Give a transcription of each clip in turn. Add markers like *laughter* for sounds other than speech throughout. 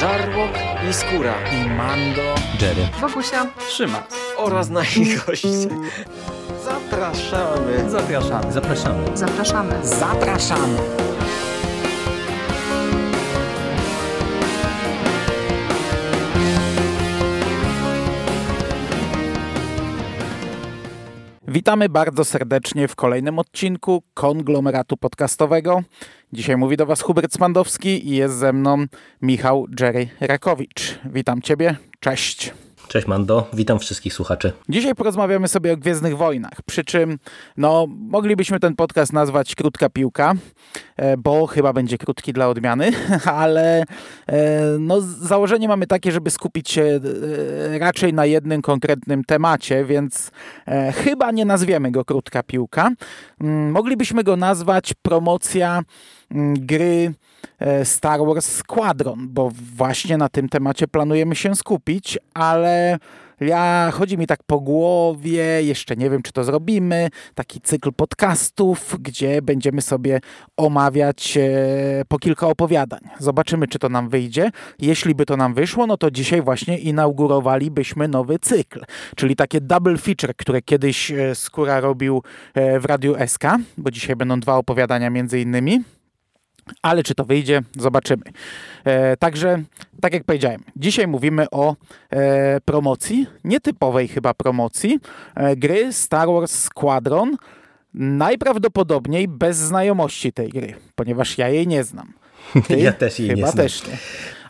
Żarłok i Skóra i Mando, Jerry, Wokusia, Trzyma. oraz nasi goście. Zapraszamy. Zapraszamy. zapraszamy. zapraszamy. Zapraszamy. Witamy bardzo serdecznie w kolejnym odcinku konglomeratu podcastowego. Dzisiaj mówi do Was Hubert Spandowski i jest ze mną Michał Jerry Rakowicz. Witam Ciebie, cześć. Cześć Mando, witam wszystkich słuchaczy. Dzisiaj porozmawiamy sobie o Gwiezdnych Wojnach, przy czym no, moglibyśmy ten podcast nazwać Krótka Piłka, e, bo chyba będzie krótki dla odmiany, *laughs* ale e, no, założenie mamy takie, żeby skupić się e, raczej na jednym konkretnym temacie, więc chyba nie nazwiemy go Krótka Piłka. Mm, moglibyśmy go nazwać promocja mm, gry Star Wars Squadron, bo właśnie na tym temacie planujemy się skupić, ale ja chodzi mi tak po głowie, jeszcze nie wiem, czy to zrobimy, taki cykl podcastów, gdzie będziemy sobie omawiać e, po kilka opowiadań. Zobaczymy, czy to nam wyjdzie. Jeśli by to nam wyszło, no to dzisiaj właśnie inaugurowalibyśmy nowy cykl, czyli takie double feature, które kiedyś e, Skóra robił e, w Radiu SK, bo dzisiaj będą dwa opowiadania między innymi. Ale czy to wyjdzie, zobaczymy. E, także, tak jak powiedziałem, dzisiaj mówimy o e, promocji, nietypowej chyba promocji, e, gry Star Wars Squadron, najprawdopodobniej bez znajomości tej gry, ponieważ ja jej nie znam. Ty? *laughs* Ja też jej chyba nie znam. też nie.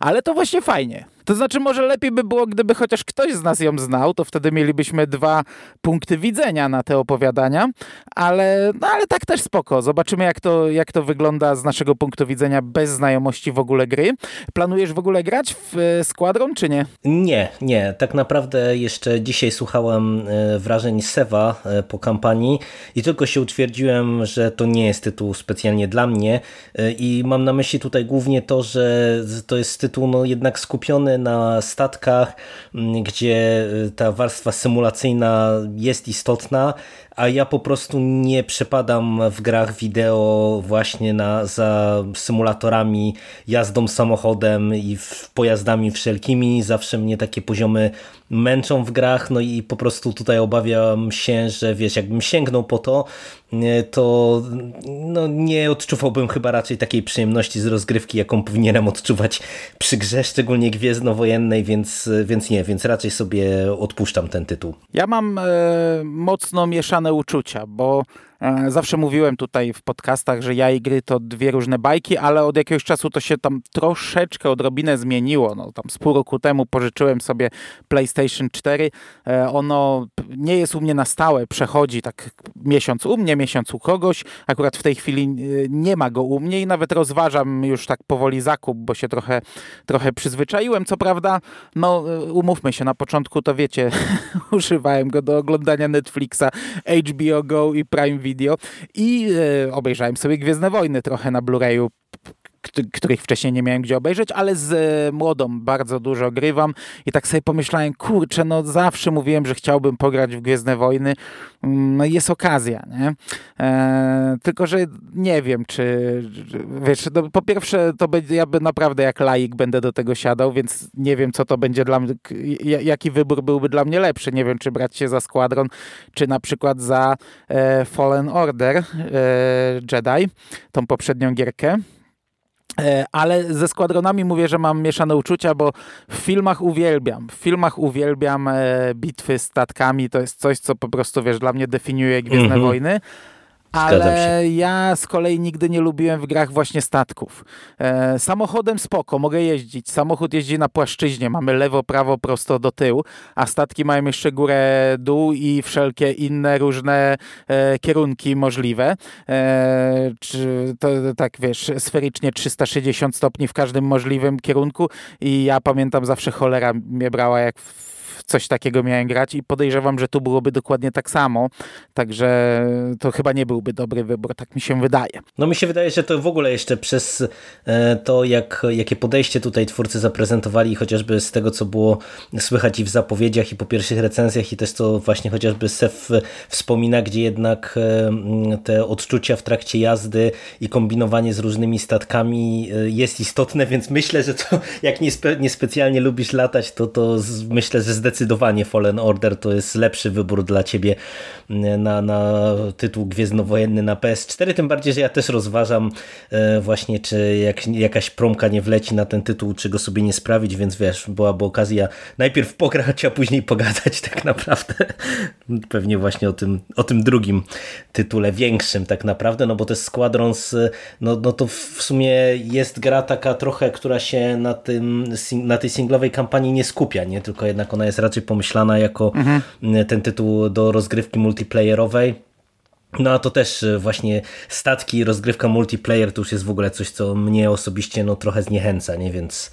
Ale to właśnie fajnie. To znaczy, może lepiej by było, gdyby chociaż ktoś z nas ją znał, to wtedy mielibyśmy dwa punkty widzenia na te opowiadania, ale, no, ale tak też spoko. Zobaczymy, jak to, jak to wygląda z naszego punktu widzenia bez znajomości w ogóle gry. Planujesz w ogóle grać w e, Squadron, czy nie? Nie, nie. Tak naprawdę jeszcze dzisiaj słuchałem e, wrażeń Sewa e, po kampanii i tylko się utwierdziłem, że to nie jest tytuł specjalnie dla mnie i mam na myśli tutaj głównie to, że to jest tytuł no, jednak skupiony na statkach, gdzie y, ta warstwa symulacyjna jest istotna, a ja po prostu nie przepadam w grach wideo właśnie na, za symulatorami, jazdą samochodem i pojazdami wszelkimi. Zawsze mnie takie poziomy męczą w grach, no i po prostu tutaj obawiam się, że wiesz, jakbym sięgnął po to, to no, nie odczuwałbym chyba raczej takiej przyjemności z rozgrywki, jaką powinienem odczuwać przy grze, szczególnie gwiezdnowojennej, więc, więc nie, więc raczej sobie odpuszczam ten tytuł. Ja mam e, mocno mieszane uczucia, bo zawsze mówiłem tutaj w podcastach, że ja i gry to dwie różne bajki, ale od jakiegoś czasu to się tam troszeczkę odrobinę zmieniło. No, tam z pół roku temu pożyczyłem sobie PlayStation 4. E, ono nie jest u mnie na stałe, przechodzi tak miesiąc u mnie, miesiąc u kogoś. Akurat w tej chwili e, nie ma go u mnie i nawet rozważam już tak powoli zakup, bo się trochę, trochę przyzwyczaiłem. Co prawda, no umówmy się, na początku to wiecie, *laughs* używałem go do oglądania Netflixa, HBO Go i Prime Video Video i e, obejrzałem sobie Gwiezdne Wojny trochę na Blu-rayu których wcześniej nie miałem gdzie obejrzeć, ale z e, młodą bardzo dużo grywam i tak sobie pomyślałem, kurczę, no zawsze mówiłem, że chciałbym pograć w Gwiezdne Wojny, mm, no jest okazja, nie? E, tylko, że nie wiem, czy wiesz, no, po pierwsze to będzie, ja by naprawdę jak laik będę do tego siadał, więc nie wiem, co to będzie dla mnie, jaki wybór byłby dla mnie lepszy, nie wiem, czy brać się za Squadron, czy na przykład za e, Fallen Order e, Jedi, tą poprzednią gierkę, ale ze składronami mówię, że mam mieszane uczucia, bo w filmach uwielbiam. W filmach uwielbiam e, bitwy statkami. To jest coś, co po prostu, wiesz, dla mnie definiuje Gwiezdne mm -hmm. Wojny. Ale ja z kolei nigdy nie lubiłem w grach właśnie statków. E, samochodem spoko, mogę jeździć. Samochód jeździ na płaszczyźnie, mamy lewo, prawo, prosto do tyłu, a statki mają jeszcze górę, dół i wszelkie inne różne e, kierunki możliwe. E, czy to tak wiesz, sferycznie 360 stopni w każdym możliwym kierunku i ja pamiętam zawsze cholera mnie brała jak w coś takiego miałem grać i podejrzewam, że tu byłoby dokładnie tak samo, także to chyba nie byłby dobry wybór, tak mi się wydaje. No mi się wydaje, że to w ogóle jeszcze przez e, to, jak, jakie podejście tutaj twórcy zaprezentowali, chociażby z tego, co było słychać i w zapowiedziach, i po pierwszych recenzjach, i też to właśnie chociażby Sef wspomina, gdzie jednak e, te odczucia w trakcie jazdy i kombinowanie z różnymi statkami e, jest istotne, więc myślę, że to jak niespe, niespecjalnie lubisz latać, to, to myślę, że zdecydowanie Fallen Order to jest lepszy wybór dla ciebie na, na tytuł Gwiezdnowojenny na PS4, tym bardziej, że ja też rozważam e, właśnie, czy jak, jakaś promka nie wleci na ten tytuł, czy go sobie nie sprawić, więc wiesz, byłaby okazja najpierw pograć, a później pogadać *laughs* tak naprawdę. Pewnie właśnie o tym, o tym drugim tytule, większym tak naprawdę, no bo to jest Squadrons, no, no to w sumie jest gra taka trochę, która się na, tym, na tej singlowej kampanii nie skupia, nie? tylko jednak ona jest raczej pomyślana jako mhm. ten tytuł do rozgrywki multiplayerowej no a to też e, właśnie statki, rozgrywka multiplayer to już jest w ogóle coś, co mnie osobiście no, trochę zniechęca, nie? Więc,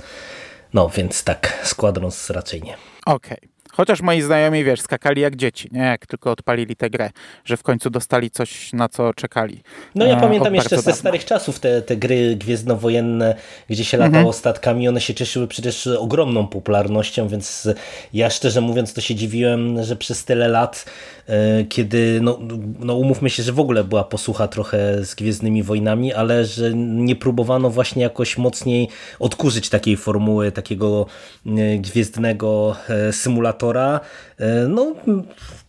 no, więc tak, Squadrons raczej nie. Okej. Okay. Chociaż moi znajomi, wiesz, skakali jak dzieci, nie? Jak tylko odpalili tę grę, że w końcu dostali coś, na co czekali. No ja e, pamiętam jeszcze ze starych czasów te, te gry gwiezdnowojenne, gdzie się latało mhm. statkami, one się cieszyły przecież ogromną popularnością, więc ja szczerze mówiąc to się dziwiłem, że przez tyle lat, e, kiedy, no, no umówmy się, że w ogóle była posłucha trochę z Gwiezdnymi Wojnami, ale że nie próbowano właśnie jakoś mocniej odkurzyć takiej formuły, takiego e, gwiezdnego symulatora E, no,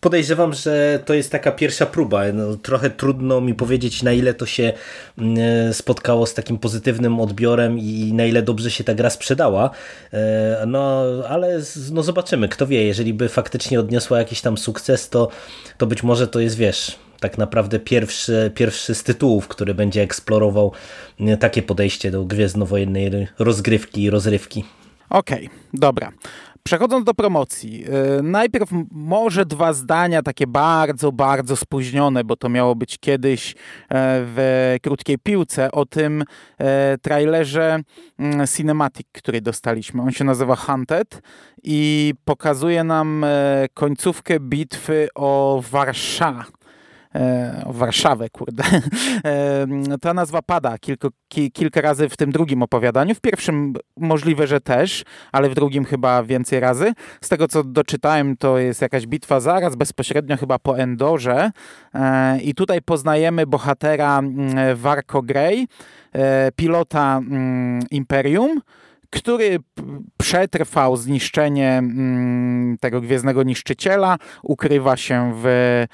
podejrzewam, że to jest taka pierwsza próba. No, trochę trudno mi powiedzieć, na ile to się mm, spotkało z takim pozytywnym odbiorem i na ile dobrze się ta gra sprzedała. E, no, ale no, zobaczymy, kto wie, jeżeli by faktycznie odniosła jakiś tam sukces, to, to być może to jest, wiesz, tak naprawdę pierwszy, pierwszy z tytułów, który będzie eksplorował mm, takie podejście do gwiezdnowojennej rozgrywki i rozrywki. Okej, okay, dobra. Przechodząc do promocji, e, najpierw może dwa zdania takie bardzo, bardzo spóźnione, bo to miało być kiedyś e, w krótkiej piłce o tym e, trailerze mm, cinematic, który dostaliśmy. On się nazywa Hunted i pokazuje nam końcówkę bitwy o Warszawę E, Warszawę, kurde. E, ta nazwa pada kilku, ki, kilka razy w tym drugim opowiadaniu. W pierwszym możliwe, że też, ale w drugim chyba więcej razy. Z tego, co doczytałem, to jest jakaś bitwa zaraz, bezpośrednio chyba po Endorze. E, I tutaj poznajemy bohatera Warko Grey, pilota mm, Imperium, który przetrwał zniszczenie mm, tego gwiezdnego niszczyciela, ukrywa się w, e,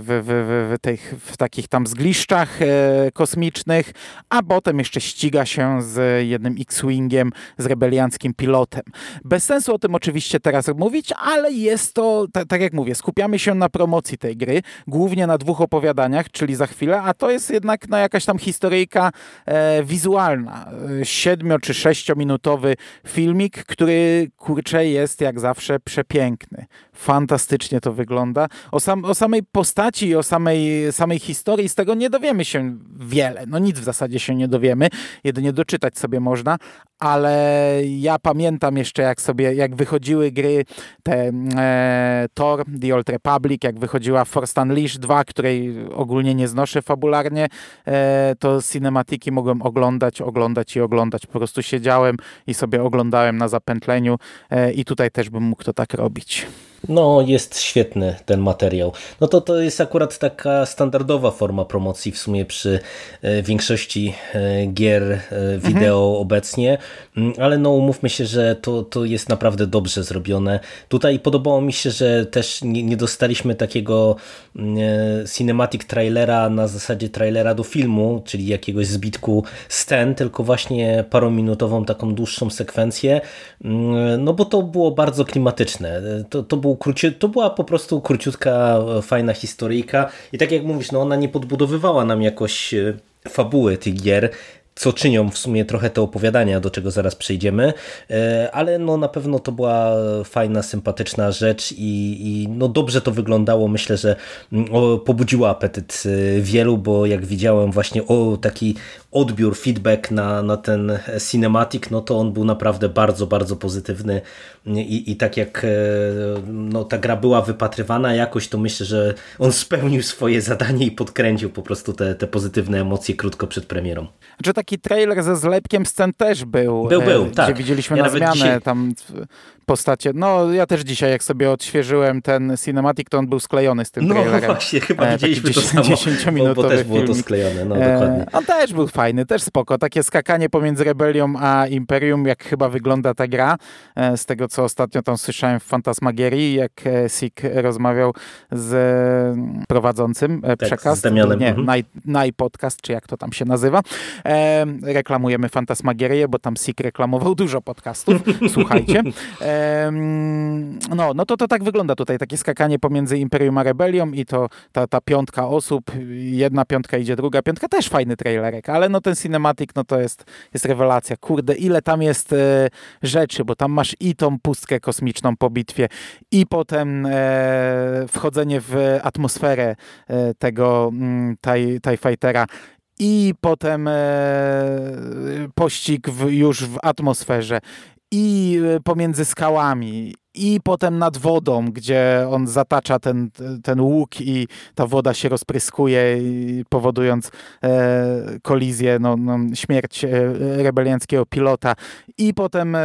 w, w, w, tych, w takich tam zgliszczach e, kosmicznych, a potem jeszcze ściga się z jednym X-Wingiem, z rebelianckim pilotem. Bez sensu o tym oczywiście teraz mówić, ale jest to, tak jak mówię, skupiamy się na promocji tej gry, głównie na dwóch opowiadaniach, czyli za chwilę, a to jest jednak no, jakaś tam historyjka e, wizualna, siedmio czy sześciominutowy filmik, który kurczę jest jak zawsze przepiękny. Fantastycznie to wygląda. O, sam, o samej postaci i o samej, samej historii z tego nie dowiemy się wiele. No nic w zasadzie się nie dowiemy, jedynie doczytać sobie można, ale ja pamiętam jeszcze jak sobie, jak wychodziły gry te e, Thor, The Old Republic, jak wychodziła Force Unleashed 2, której ogólnie nie znoszę fabularnie, e, to cinematiki mogłem oglądać, oglądać i oglądać. Po prostu siedziałem i sobie oglądałem na zapętleniu e, i tutaj też bym mógł to tak robić. No, jest świetny ten materiał. No to to jest akurat taka standardowa forma promocji w sumie przy e, większości e, gier e, wideo mhm. obecnie, mm, ale no umówmy się, że to, to jest naprawdę dobrze zrobione. Tutaj podobało mi się, że też nie, nie dostaliśmy takiego mm, cinematic trailera na zasadzie trailera do filmu, czyli jakiegoś zbitku scen, tylko właśnie parominutową taką dłuższą sekwencję, mm, no bo to było bardzo klimatyczne. To, to było był króci... to była po prostu króciutka, e, fajna historyjka. I tak jak mówisz, no ona nie podbudowywała nam jakoś e, fabuły tych gier, co czynią w sumie trochę te opowiadania, do czego zaraz przejdziemy, ale no na pewno to była fajna, sympatyczna rzecz i, i no dobrze to wyglądało. Myślę, że mm, pobudziło apetyt wielu, bo jak widziałem właśnie o taki odbiór, feedback na, na ten cinematic, no to on był naprawdę bardzo, bardzo pozytywny i, i tak jak e, no, ta gra była wypatrywana jakoś, to myślę, że on spełnił swoje zadanie i podkręcił po prostu te, te pozytywne emocje krótko przed premierą. Czy taki trailer ze zlepkiem scen też był? Był, był, e, tak. Gdzie widzieliśmy ja na zmianę dzisiaj... tam postacie. No ja też dzisiaj jak sobie odświeżyłem ten cinematic, to on był sklejony z tym no, trailerem. No właśnie, chyba e, widzieliśmy to samo, 10 bo, bo też było to sklejone, no dokładnie. on też był fajny, też spoko. Takie skakanie pomiędzy Rebelią a Imperium, jak chyba wygląda ta gra, z tego co ostatnio tam słyszałem w Fantasmagierii, jak Sik rozmawiał z prowadzącym tak, przekaz. Z Damianem. Nie, mhm. Naj Podcast, czy jak to tam się nazywa. E, reklamujemy Fantasmagierię, bo tam Sik reklamował dużo podcastów. *laughs* Słuchajcie. E, no, no to to tak wygląda tutaj, takie skakanie pomiędzy Imperium a Rebelią i to ta, ta piątka osób, jedna piątka idzie druga piątka, też fajny trailerek, ale no ten cinematic, no to jest, jest rewelacja. Kurde, ile tam jest e, rzeczy, bo tam masz i tą pustkę kosmiczną po bitwie i potem e, wchodzenie w atmosferę e, tego mm, TIE, TIE Fightera i potem e, pościg w, już w atmosferze i e, pomiędzy skałami i potem nad wodą, gdzie on zatacza ten, ten łuk i ta woda się rozpryskuje, powodując e, kolizję, no, no, śmierć e, rebelianckiego pilota. I potem e,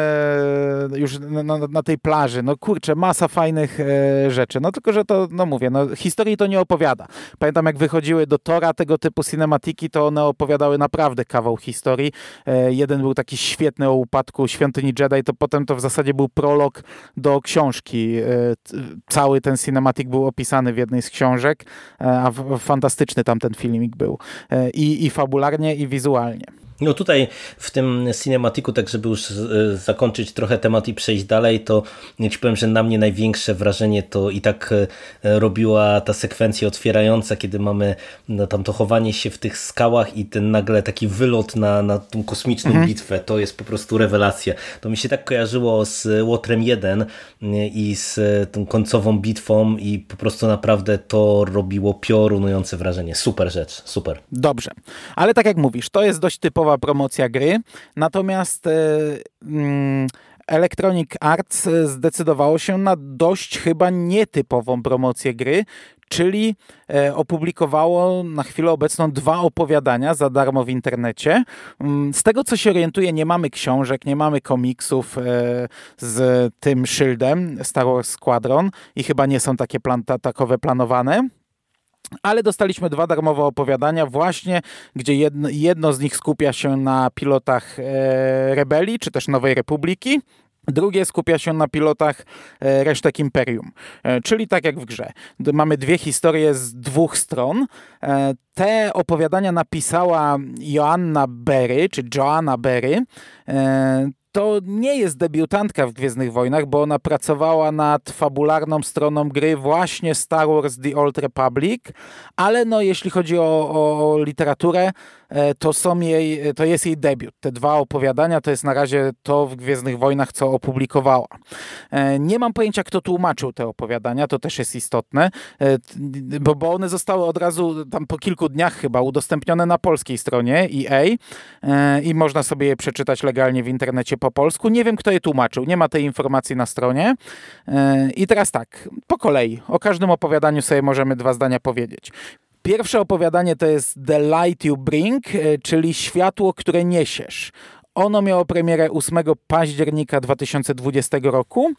już na, na, tej plaży, no kurczę, masa fajnych e, rzeczy. No tylko, że to, no mówię, no, historii to nie opowiada. Pamiętam, jak wychodziły do Tora tego typu cinematiki, to one opowiadały naprawdę kawał historii. E, jeden był taki świetny o upadku świątyni Jedi, to potem to w zasadzie był prolog do książki. E, cały ten cinematic był opisany w jednej z książek, e, a fantastyczny tam ten filmik był. E, I, i fabularnie, i wizualnie. No tutaj w tym cinematiku, tak żeby już e, zakończyć trochę temat i przejść dalej, to ci powiem, że na mnie największe wrażenie to i tak e, robiła ta sekwencja otwierająca, kiedy mamy no, tam to chowanie się w tych skałach i ten nagle taki wylot na, na tą kosmiczną mhm. bitwę, to jest po prostu rewelacja. To mi się tak kojarzyło z Łotrem 1 e, i z tą końcową bitwą i po prostu naprawdę to robiło piorunujące wrażenie. Super rzecz, super. Dobrze, ale tak jak mówisz, to jest dość typowa promocja gry, natomiast e, mm, Electronic Arts zdecydowało się na dość chyba nietypową promocję gry, czyli e, opublikowało na chwilę obecną dwa opowiadania za darmo w internecie. Mm, z tego co się orientuję, nie mamy książek, nie mamy komiksów e, z tym szyldem Star Wars Squadron i chyba nie są takie plan takowe planowane. Ale dostaliśmy dwa darmowe opowiadania właśnie, gdzie jedno, jedno z nich skupia się na pilotach e, rebelii, czy też Nowej Republiki, Drugie skupia się na pilotach e, resztek Imperium, e, czyli tak jak w grze. Mamy dwie historie z dwóch stron. E, te opowiadania napisała Joanna Berry, czy Joanna Berry to nie jest debiutantka w Gwiezdnych Wojnach, bo ona pracowała nad fabularną stroną gry właśnie Star Wars The Old Republic, ale no jeśli chodzi o, o literaturę, to, są jej, to jest jej debiut. Te dwa opowiadania to jest na razie to w Gwiezdnych Wojnach, co opublikowała. E, nie mam pojęcia, kto tłumaczył te opowiadania, to też jest istotne, e, bo, bo one zostały od razu tam po kilku dniach chyba udostępnione na polskiej stronie EA i można sobie je przeczytać legalnie w internecie po polsku. Nie wiem, kto je tłumaczył, nie ma tej informacji na stronie. I teraz tak, po kolei, o każdym opowiadaniu sobie możemy dwa zdania powiedzieć. Pierwsze opowiadanie to jest The Light You Bring, e, czyli światło, które niesiesz. Ono miało premierę 8 października 2020 roku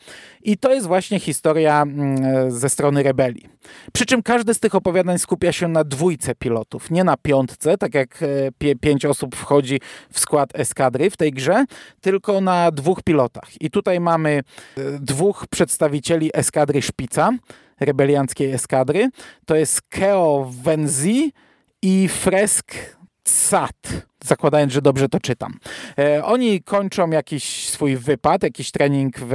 i to jest właśnie historia mm, e, ze strony rebelii. Przy czym każde z tych opowiadań skupia się na dwójce pilotów, nie na piątce, tak jak e, pięć osób wchodzi w skład eskadry w tej grze, tylko na dwóch pilotach. I tutaj mamy dwóch przedstawicieli eskadry Szpica, rebelianckiej eskadry. To jest Keo Wenzi i Fresk SAT, zakładając, że dobrze to czytam. E, oni kończą jakiś swój wypad, jakiś trening w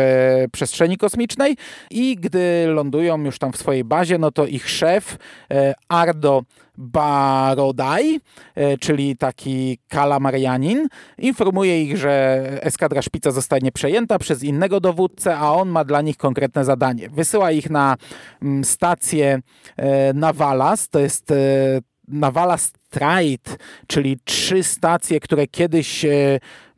przestrzeni kosmicznej i gdy lądują już tam w swojej bazie, no to ich szef e, Ardo Barodaj, e, czyli taki kalamarianin, informuje ich, że eskadra szpica zostanie przejęta przez innego dowódcę, a on ma dla nich konkretne zadanie. Wysyła ich na mm, stację Navalas, to jest e, Navalas Trade, czyli trzy stacje, które kiedyś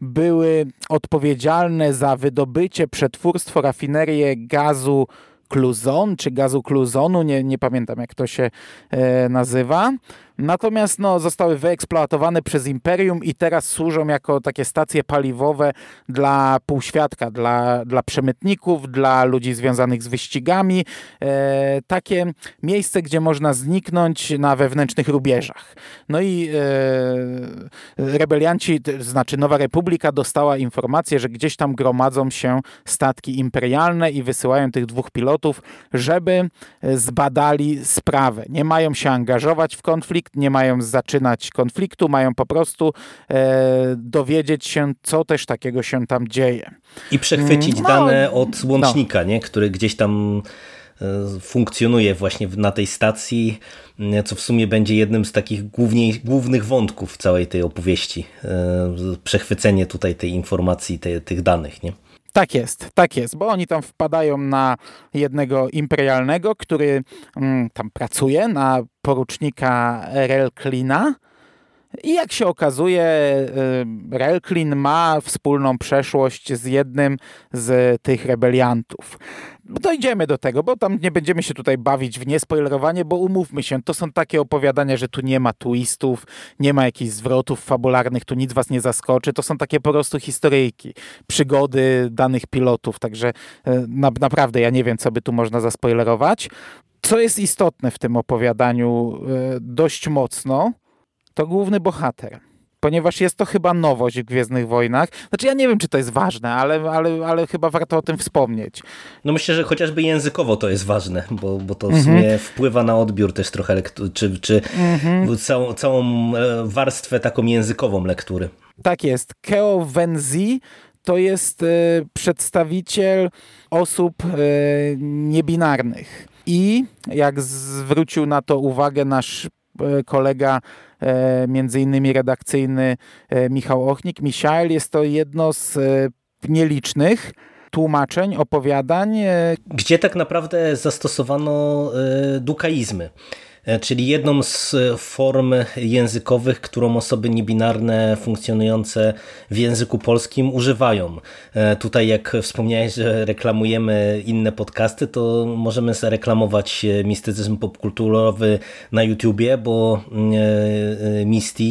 były odpowiedzialne za wydobycie, przetwórstwo, rafinerię gazu Cluzon, czy gazu Cluzonu, nie, nie pamiętam jak to się e, nazywa. Natomiast no, zostały wyeksploatowane przez Imperium i teraz służą jako takie stacje paliwowe dla półświadka, dla, dla przemytników, dla ludzi związanych z wyścigami. E, takie miejsce, gdzie można zniknąć na wewnętrznych rubieżach. No i e, rebelianci, znaczy Nowa Republika dostała informację, że gdzieś tam gromadzą się statki imperialne i wysyłają tych dwóch pilotów, żeby zbadali sprawę. Nie mają się angażować w konflikt, nie mają zaczynać konfliktu, mają po prostu e, dowiedzieć się, co też takiego się tam dzieje. I przechwycić mm, no, dane od łącznika, no. nie? który gdzieś tam e, funkcjonuje właśnie na tej stacji, co w sumie będzie jednym z takich główniej, głównych wątków całej tej opowieści. E, przechwycenie tutaj tej informacji, tych danych. Nie? Tak jest, tak jest, bo oni tam wpadają na jednego imperialnego, który mm, tam pracuje, na porucznika Relklina. I jak się okazuje, y, Relklin ma wspólną przeszłość z jednym z tych rebeliantów dojdziemy do tego, bo tam nie będziemy się tutaj bawić w niespoilerowanie, bo umówmy się, to są takie opowiadania, że tu nie ma twistów, nie ma jakichś zwrotów fabularnych, tu nic was nie zaskoczy, to są takie po prostu historyjki, przygody danych pilotów, także e, na, naprawdę ja nie wiem, co by tu można zaspoilerować. Co jest istotne w tym opowiadaniu e, dość mocno, to główny bohater ponieważ jest to chyba nowość w Gwiezdnych Wojnach. Znaczy ja nie wiem, czy to jest ważne, ale, ale, ale chyba warto o tym wspomnieć. No myślę, że chociażby językowo to jest ważne, bo, bo to w mhm. sumie wpływa na odbiór też trochę, lektu- czy, czy mhm. całą, całą e, warstwę taką językową lektury. Tak jest. Keo Wenzi to jest y, przedstawiciel osób y, niebinarnych. I jak zwrócił na to uwagę nasz kolega E, między innymi redakcyjny e, Michał Ochnik. Michael jest to jedno z e, nielicznych tłumaczeń, opowiadań. Gdzie tak naprawdę zastosowano dukaizmy. E, czyli jedną z e, form językowych, którą osoby niebinarne funkcjonujące w języku polskim używają. E, tutaj jak wspomniałeś, że reklamujemy inne podcasty, to możemy zareklamować mistycyzm popkulturowy na YouTubie, bo Misty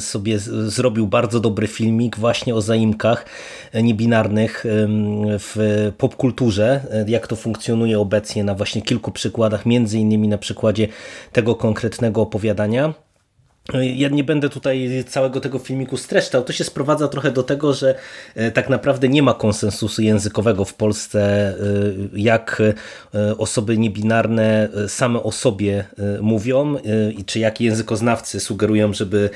sobie zrobił bardzo dobry filmik właśnie o zaimkach niebinarnych w popkulturze, jak to funkcjonuje obecnie na właśnie kilku przykładach, między innymi na przykładzie tego konkretnego opowiadania. Ja nie będę tutaj całego tego filmiku streszczał. To się sprowadza trochę do tego, że e, tak naprawdę nie ma konsensusu językowego w Polsce, e, jak e, osoby niebinarne same o sobie mówią i czy jak językoznawcy sugerują, żeby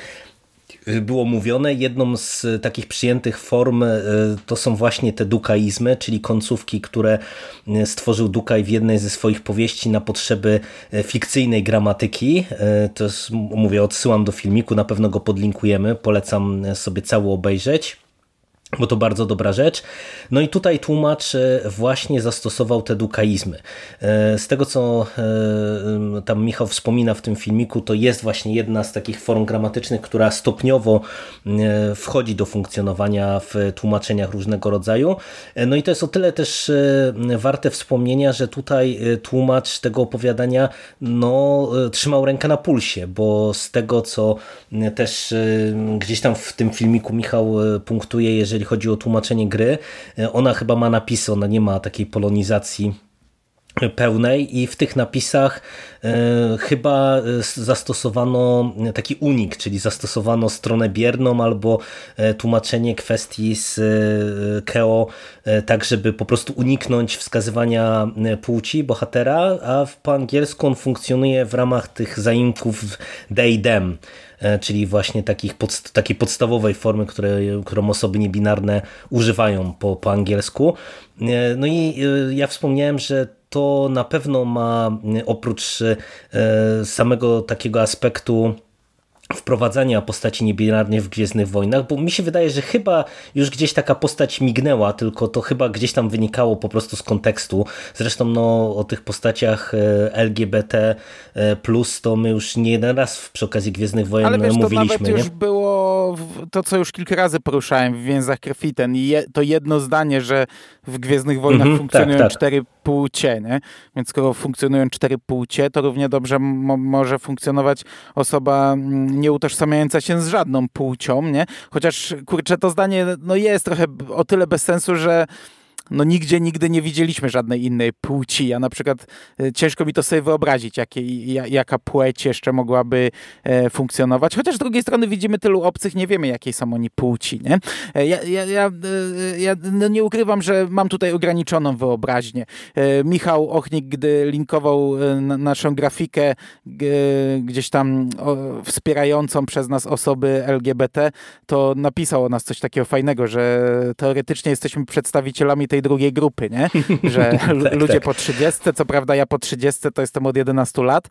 było mówione. Jedną z takich przyjętych form e, to są właśnie te dukaizmy, czyli końcówki, które e, stworzył Dukaj w jednej ze swoich powieści na potrzeby e, fikcyjnej gramatyki. To jest, mówię, odsyłam do filmiku, na pewno go podlinkujemy, polecam sobie cały obejrzeć bo to bardzo dobra rzecz. No i tutaj tłumacz e, właśnie zastosował te dukaizmy. E, z tego, co e, tam Michał wspomina w tym filmiku, to jest właśnie jedna z takich form gramatycznych, która stopniowo wchodzi do funkcjonowania w tłumaczeniach różnego rodzaju. No i to jest o tyle też warte wspomnienia, że tutaj tłumacz tego opowiadania no, trzymał rękę na pulsie, bo z tego, co też gdzieś tam w tym filmiku Michał punktuje, jeżeli chodzi o tłumaczenie gry. E, ona chyba ma napisy, ona nie ma takiej polonizacji pełnej i w tych napisach e, chyba zastosowano taki unik, czyli zastosowano stronę bierną albo e, tłumaczenie kwestii z e, Keo tak, żeby po prostu uniknąć wskazywania płci bohatera, a po angielsku on funkcjonuje w ramach tych zaimków they, them czyli właśnie takich podst takiej podstawowej formy, które, którą osoby niebinarne używają po, po angielsku. No i ja wspomniałem, że to na pewno ma oprócz e, samego takiego aspektu wprowadzania postaci niebinarnych w Gwiezdnych Wojnach, bo mi się wydaje, że chyba już gdzieś taka postać mignęła, tylko to chyba gdzieś tam wynikało po prostu z kontekstu. Zresztą no, o tych postaciach e, LGBT e, plus to my już nie jeden raz przy okazji Gwiezdnych Wojen Ale wiesz, mówiliśmy. to nawet nie? już było to, co już kilka razy poruszałem w Więzach Krwi, ten je, to jedno zdanie, że w Gwiezdnych Wojnach mm -hmm, funkcjonują tak, tak. cztery płcie, nie? Więc skoro funkcjonują cztery płcie, to równie dobrze może funkcjonować osoba mm, nie utożsamiająca się z żadną płcią, nie? Chociaż, kurczę, to zdanie no jest trochę o tyle bez sensu, że no nigdzie nigdy nie widzieliśmy żadnej innej płci. Ja na przykład e, ciężko mi to sobie wyobrazić, jakie, jaka płeć jeszcze mogłaby e, funkcjonować. Chociaż z drugiej strony widzimy tylu obcych, nie wiemy jakiej są oni płci. Nie? E, ja, ja, ja, ja no nie ukrywam, że mam tutaj ograniczoną wyobraźnię. Michał Ochnik, gdy linkował naszą grafikę gdzieś tam wspierającą przez nas osoby LGBT, to napisał o nas coś takiego fajnego, że teoretycznie jesteśmy przedstawicielami tej drugiej grupy, nie? *laughs* Że tak, ludzie tak. po 30, co prawda ja po 30 to jestem od 11 lat,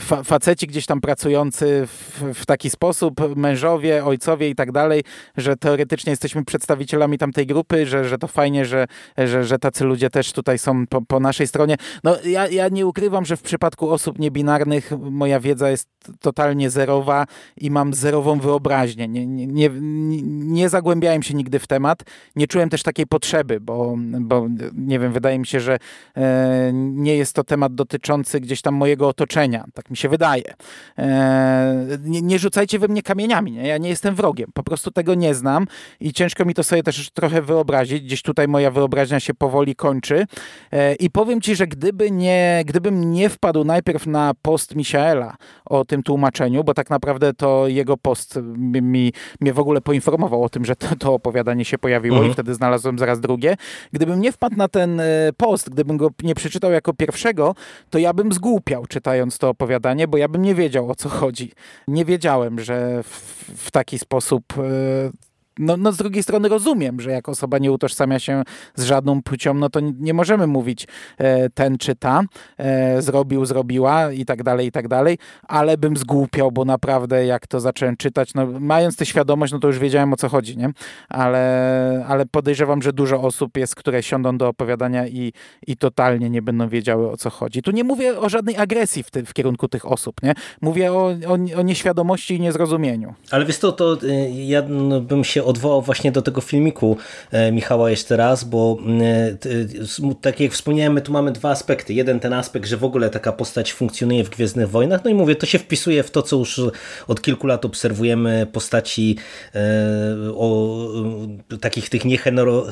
fa faceci gdzieś tam pracujący w, w, taki sposób, mężowie, ojcowie i tak dalej, że teoretycznie jesteśmy przedstawicielami tamtej grupy, że, że to fajnie, że, że, że tacy ludzie też tutaj są po, po naszej stronie. No ja, ja nie ukrywam, że w przypadku osób niebinarnych moja wiedza jest totalnie zerowa i mam zerową wyobraźnię. Nie, nie, nie, nie zagłębiałem się nigdy w temat, nie czułem też takiej potrzeby, bo bo, nie wiem, wydaje mi się, że e, nie jest to temat dotyczący gdzieś tam mojego otoczenia. Tak mi się wydaje. E, nie, nie, rzucajcie we mnie kamieniami. Nie? Ja nie jestem wrogiem. Po prostu tego nie znam i ciężko mi to sobie też trochę wyobrazić. Gdzieś tutaj moja wyobraźnia się powoli kończy. E, I powiem ci, że gdyby nie, gdybym nie wpadł najpierw na post Michaela o tym tłumaczeniu, bo tak naprawdę to jego post mi, mi mnie w ogóle poinformował o tym, że to, to opowiadanie się pojawiło mhm. i wtedy znalazłem zaraz drugie, Gdybym nie wpadł na ten e, post, gdybym go nie przeczytał jako pierwszego, to ja bym zgłupiał czytając to opowiadanie, bo ja bym nie wiedział o co chodzi. Nie wiedziałem, że w, w taki sposób e, no, no z drugiej strony rozumiem, że jak osoba nie utożsamia się z żadną płcią, no to nie możemy mówić e, ten czy ta, e, zrobił, zrobiła i tak dalej, i tak dalej, ale bym zgłupiał, bo naprawdę jak to zacząłem czytać, no mając tę świadomość, no to już wiedziałem o co chodzi, nie? Ale, ale podejrzewam, że dużo osób jest, które siądą do opowiadania i, i totalnie nie będą wiedziały o co chodzi. Tu nie mówię o żadnej agresji w, ty, w kierunku tych osób, nie? Mówię o, o, o nieświadomości i niezrozumieniu. Ale wiesz to, to y, ja no, bym się odwołał właśnie do tego filmiku e, Michała jeszcze raz, bo e, tak jak wspomniałem, my tu mamy dwa aspekty. Jeden ten aspekt, że w ogóle taka postać funkcjonuje w Gwiezdnych Wojnach, no i mówię, to się wpisuje w to, co już od kilku lat obserwujemy postaci e, o takich tych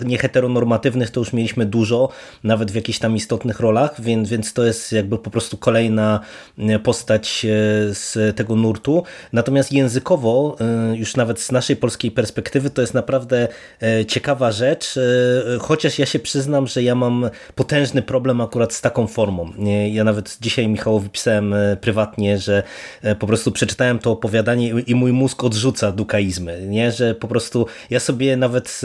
nieheteronormatywnych, to już mieliśmy dużo, nawet w jakichś tam istotnych rolach, więc, więc to jest jakby po prostu kolejna postać z tego nurtu. Natomiast językowo, już nawet z naszej polskiej perspektywy, to jest naprawdę e, ciekawa rzecz, e, chociaż ja się przyznam, że ja mam potężny problem akurat z taką formą. Ja nawet dzisiaj Michałowi pisałem e, prywatnie, że po prostu przeczytałem to opowiadanie i mój mózg odrzuca dukaizmy, nie? że po prostu ja sobie nawet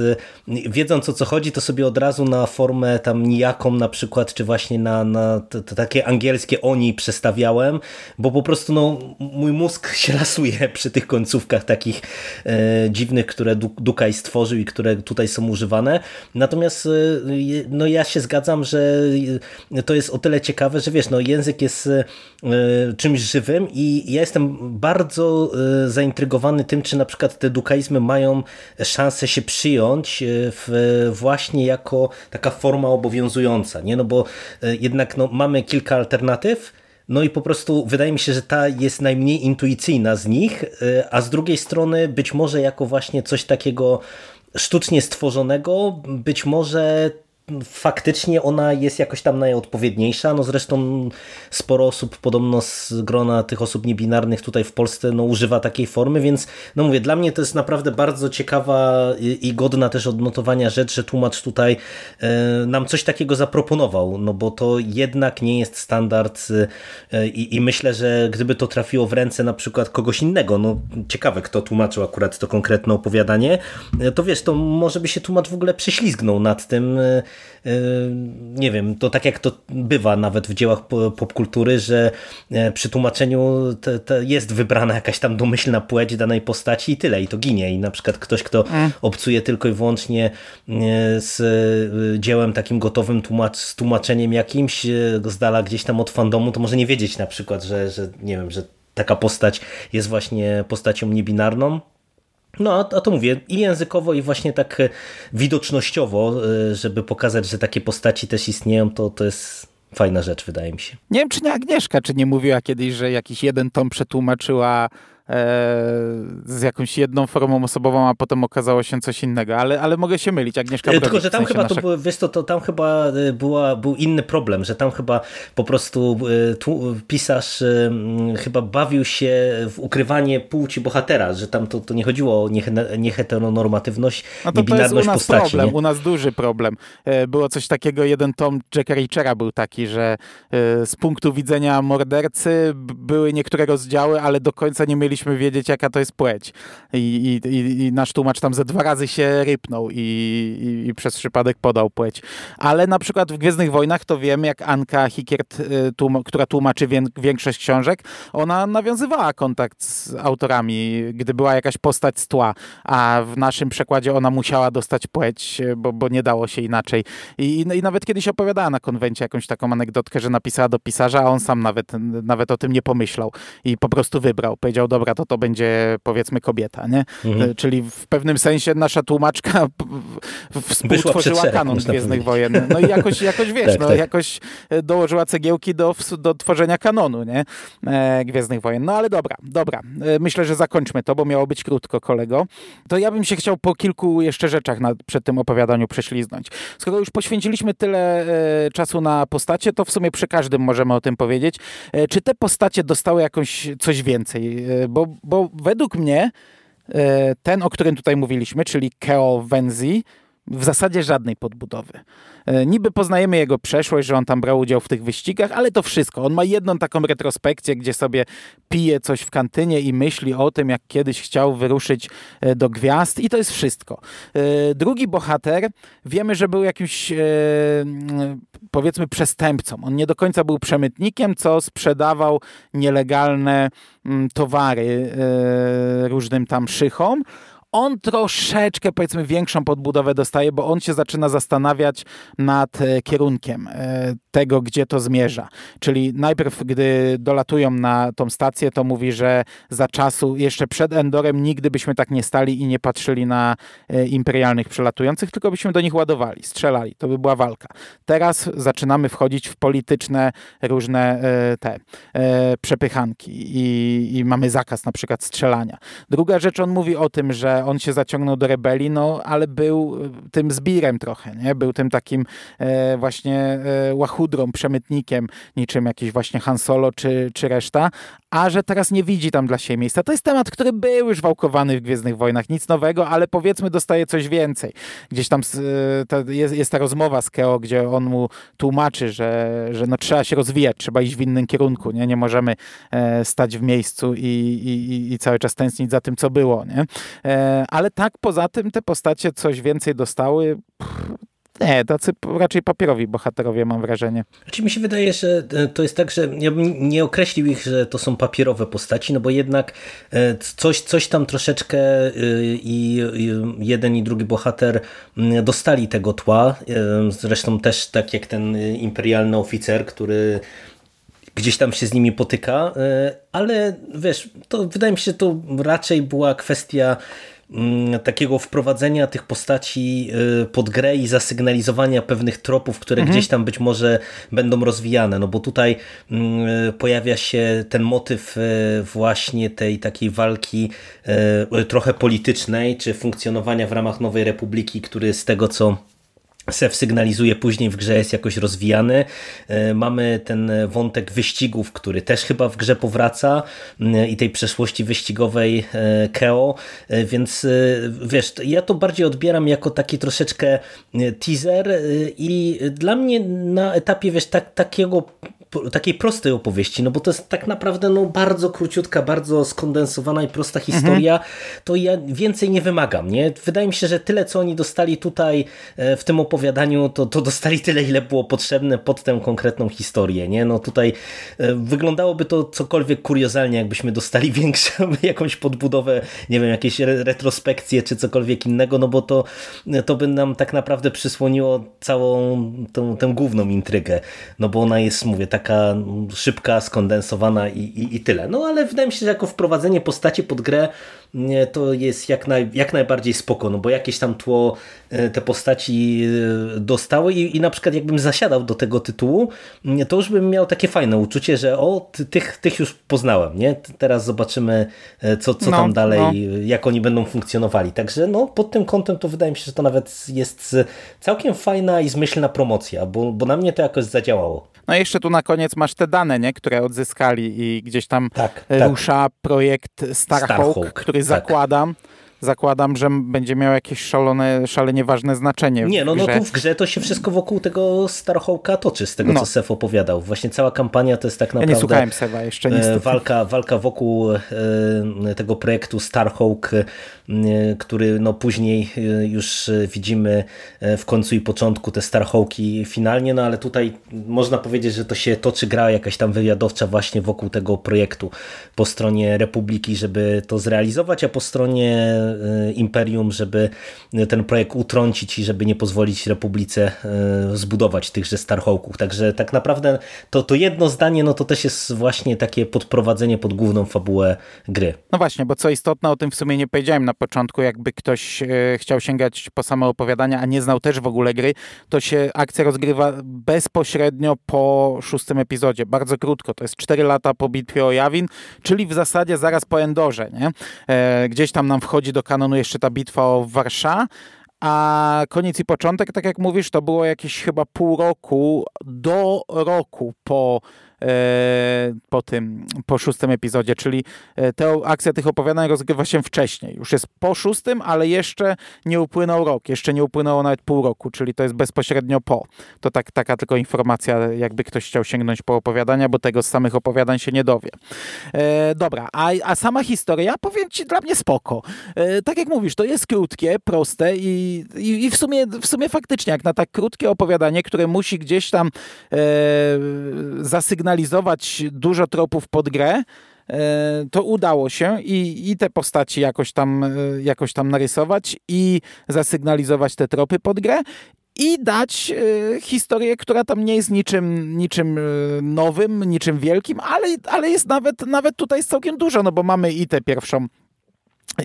wiedząc o co chodzi, to sobie od razu na formę tam nijaką na przykład, czy właśnie na, na takie angielskie oni przestawiałem, bo po prostu no, mój mózg się *laughs* lasuje przy tych końcówkach takich e, dziwnych, które Dukaj stworzył i które tutaj są używane. Natomiast y, no ja się zgadzam, że to jest o tyle ciekawe, że wiesz, no język jest y, czymś żywym i ja jestem bardzo y, zaintrygowany tym, czy na przykład te dukaizmy mają szansę się przyjąć w, właśnie jako taka forma obowiązująca, nie? No bo jednak no, mamy kilka alternatyw, no i po prostu wydaje mi się, że ta jest najmniej intuicyjna z nich, y, a z drugiej strony być może jako właśnie coś takiego sztucznie stworzonego, być może faktycznie ona jest jakoś tam najodpowiedniejsza. No zresztą sporo osób, podobno z grona tych osób niebinarnych tutaj w Polsce no, używa takiej formy, więc no mówię, dla mnie to jest naprawdę bardzo ciekawa i, godna też odnotowania rzecz, że tłumacz tutaj e, nam coś takiego zaproponował, no bo to jednak nie jest standard e, i, i myślę, że gdyby to trafiło w ręce na przykład kogoś innego, no ciekawe kto tłumaczył akurat to konkretne opowiadanie, e, to wiesz, to może by się tłumacz w ogóle prześlizgnął nad tym, nie wiem, to tak jak to bywa nawet w dziełach popkultury, że przy tłumaczeniu te, te jest wybrana jakaś tam domyślna płeć danej postaci i tyle, i to ginie. I na przykład ktoś, kto mm. obcuje tylko i wyłącznie z dziełem takim gotowym, tłumacz, z tłumaczeniem jakimś z dala gdzieś tam od fandomu, to może nie wiedzieć na przykład, że, że nie wiem, że taka postać jest właśnie postacią niebinarną, no, a to mówię i językowo, i właśnie tak e, widocznościowo, e, żeby pokazać, że takie postaci też istnieją, to, to jest fajna rzecz, wydaje mi się. Nie wiem, czy nie Agnieszka, czy nie mówiła kiedyś, że jakiś jeden tom przetłumaczyła z jakąś jedną formą osobową, a potem okazało się coś innego, ale, ale mogę się mylić. Agnieszka Tylko, że tam w chyba nasza... to, wiesz to, to tam chyba e, była, był inny problem, że tam chyba po prostu e, tu, pisarz e, chyba bawił się w ukrywanie płci bohatera, że tam to, to nie chodziło o nieheteronormatywność, no to, to jest u nas postaci, problem, nie? u nas duży problem. Było coś takiego, jeden tom Jacka Reachera był taki, że z punktu widzenia mordercy były niektóre rozdziały, ale do końca nie mieliśmy chcieliśmy wiedzieć, jaka to jest płeć. I, i, i nasz tłumacz tam ze dwa razy się rypnął i, i, i, przez przypadek podał płeć. Ale na przykład w Gwiezdnych Wojnach to wiem, jak Anka Hikiert, y, tłum która tłumaczy większość książek, ona nawiązywała kontakt z autorami, gdy była jakaś postać z tła, a w naszym przekładzie ona musiała dostać płeć, bo, bo nie dało się inaczej. I, i nawet kiedyś opowiadała na konwencie jakąś taką anegdotkę, że napisała do pisarza, a on sam nawet, nawet o tym nie pomyślał i po prostu wybrał. Powiedział, dobra, to to będzie powiedzmy kobieta, nie? Mhm. E, czyli w pewnym sensie nasza tłumaczka *laughs* współtworzyła kanon Gwiezdnych Wojen. No i jakoś, jakoś wiesz, tak, no, tak. jakoś e, dołożyła cegiełki do, do tworzenia kanonu, nie? E, Gwiezdnych Wojen. No ale dobra, dobra. Myślę, że zakończmy to, bo miało być krótko, kolego. To ja bym się chciał po kilku jeszcze rzeczach na, przed tym opowiadaniu prześliznąć. Skoro już poświęciliśmy tyle e, czasu na postacie, to w sumie przy każdym możemy o tym powiedzieć. E, czy te postacie dostały jakąś coś więcej? Bo bo, bo według mnie e, ten, o którym tutaj mówiliśmy, czyli Keo Wenzi, w zasadzie żadnej podbudowy. E, niby poznajemy jego przeszłość, że on tam brał udział w tych wyścigach, ale to wszystko. On ma jedną taką retrospekcję, gdzie sobie pije coś w kantynie i myśli o tym, jak kiedyś chciał wyruszyć e, do gwiazd i to jest wszystko. E, drugi bohater, wiemy, że był jakimś powiedzmy przestępcą. On nie do końca był przemytnikiem, co sprzedawał nielegalne mm, towary różnym tam szychom on troszeczkę, powiedzmy, większą podbudowę dostaje, bo on się zaczyna zastanawiać nad e, kierunkiem e, tego, gdzie to zmierza. Czyli najpierw, gdy dolatują na tą stację, to mówi, że za czasu, jeszcze przed Endorem, nigdy byśmy tak nie stali i nie patrzyli na e, imperialnych przelatujących, tylko byśmy do nich ładowali, strzelali. To by była walka. Teraz zaczynamy wchodzić w polityczne różne te przepychanki i, i mamy zakaz na przykład strzelania. Druga rzecz, on mówi o tym, że on się zaciągnął do rebelii, no ale był e, tym zbirem trochę, nie? Był tym takim e, właśnie e, łachudrą, przemytnikiem, niczym jakiś właśnie Han Solo czy, czy reszta, a że teraz nie widzi tam dla siebie miejsca. To jest temat, który był już wałkowany w Gwiezdnych Wojnach, nic nowego, ale powiedzmy dostaje coś więcej. Gdzieś tam e, jest, jest ta rozmowa z Keo, gdzie on mu tłumaczy, że, że no trzeba się rozwijać, trzeba iść w innym kierunku, nie? Nie możemy e, stać w miejscu i, i, i cały czas tęsknić za tym, co było, nie? E, ale tak poza tym te postacie coś więcej dostały. Nie, tacy raczej papierowi bohaterowie mam wrażenie. Znaczy mi się wydaje, że e, to jest tak, że ja bym nie określił ich, że to są papierowe postaci, no bo jednak e, coś, coś tam troszeczkę i jeden i drugi bohater dostali tego tła. Zresztą też tak jak ten imperialny oficer, który gdzieś tam się z nimi potyka, ale wiesz, to wydaje mi się, że to raczej była kwestia takiego wprowadzenia tych postaci y, pod grę i zasygnalizowania pewnych tropów, które mhm. gdzieś tam być może będą rozwijane, no bo tutaj mm, pojawia się ten motyw y, właśnie tej takiej walki y, trochę politycznej, czy funkcjonowania w ramach Nowej Republiki, który z tego co Sef sygnalizuje później w grze jest jakoś rozwijany. E, mamy ten wątek wyścigów, który też chyba w grze powraca e, i tej przeszłości wyścigowej e, Keo, więc wiesz, ja to bardziej odbieram jako taki troszeczkę teaser i dla mnie na etapie wiesz, tak, takiego takiej prostej opowieści, no bo to jest tak naprawdę no, bardzo króciutka, bardzo skondensowana i prosta historia, mhm. to ja więcej nie wymagam. Nie? Wydaje mi się, że tyle, co oni dostali tutaj e, w tym opowiadaniu, to, to dostali tyle, ile było potrzebne pod tę konkretną historię. Nie? No tutaj e, wyglądałoby to cokolwiek kuriozalnie, jakbyśmy dostali *laughs* większą jakąś podbudowę, nie wiem, jakieś retrospekcje czy cokolwiek innego, no bo to, to by nam tak naprawdę przysłoniło całą tą, tę główną intrygę, no bo ona jest, mówię, tak taka szybka, skondensowana i, i, i tyle. No ale wydaje mi się, że jako wprowadzenie postaci pod grę to jest jak, naj, jak najbardziej spoko, no bo jakieś tam tło e, te postaci e, dostały i, i na przykład jakbym zasiadał do tego tytułu, to już bym miał takie fajne uczucie, że o, tych, tych już poznałem, nie? Teraz zobaczymy, e, co, co no, tam dalej, no. jak oni będą funkcjonowali. Także no, pod tym kątem to wydaje mi się, że to nawet jest całkiem fajna i zmyślna promocja, bo, bo na mnie to jakoś zadziałało. No i jeszcze tu na koniec masz te dane, nie? które odzyskali i gdzieś tam tak, rusza tak. projekt Starhawk, Starhawk który tak. zakładam zakładam, że będzie miał jakieś szalone, szalenie ważne znaczenie. Nie, no, no tu w grze to się wszystko wokół tego Starhawka toczy, z tego no. co Sef opowiadał. Właśnie cała kampania to jest tak naprawdę... Ja nie słuchałem Sefa jeszcze e, niestety. Walka, walka wokół e, tego projektu Starhawk, e, który no później już widzimy w końcu i początku te Starhawki finalnie, no ale tutaj można powiedzieć, że to się toczy gra jakaś tam wywiadowcza właśnie wokół tego projektu po stronie Republiki, żeby to zrealizować, a po stronie imperium, żeby ten projekt utrącić i żeby nie pozwolić Republice y, zbudować tychże Starhawków. Także tak naprawdę to, to jedno zdanie, no to też jest właśnie takie podprowadzenie pod główną fabułę gry. No właśnie, bo co istotne, o tym w sumie nie powiedziałem na początku, jakby ktoś y, chciał sięgać po same opowiadania, a nie znał też w ogóle gry, to się akcja rozgrywa bezpośrednio po szóstym epizodzie, bardzo krótko, to jest 4 lata po bitwie o Jawin, czyli w zasadzie zaraz po Endorze, nie? E, gdzieś tam nam wchodzi do kanonu jeszcze ta bitwa o Warszawa, a koniec i początek, tak jak mówisz, to było jakieś chyba pół roku do roku po po tym, po szóstym epizodzie, czyli e, te, akcja tych opowiadań rozgrywa się wcześniej. Już jest po szóstym, ale jeszcze nie upłynął rok, jeszcze nie upłynęło nawet pół roku, czyli to jest bezpośrednio po. To tak, taka tylko informacja, jakby ktoś chciał sięgnąć po opowiadania, bo tego z samych opowiadań się nie dowie. E, dobra, a, a sama historia, powiem ci, dla mnie spoko. E, tak jak mówisz, to jest krótkie, proste i, i, i, w, sumie, w sumie faktycznie, jak na tak krótkie opowiadanie, które musi gdzieś tam e, zasygnalizować przeanalizować dużo tropów pod grę, e, to udało się i, i te postaci jakoś tam, e, jakoś tam narysować i zasygnalizować te tropy pod grę i dać e, historię, która tam nie jest niczym, niczym nowym, niczym wielkim, ale, ale jest nawet, nawet tutaj jest całkiem dużo, no bo mamy i tę pierwszą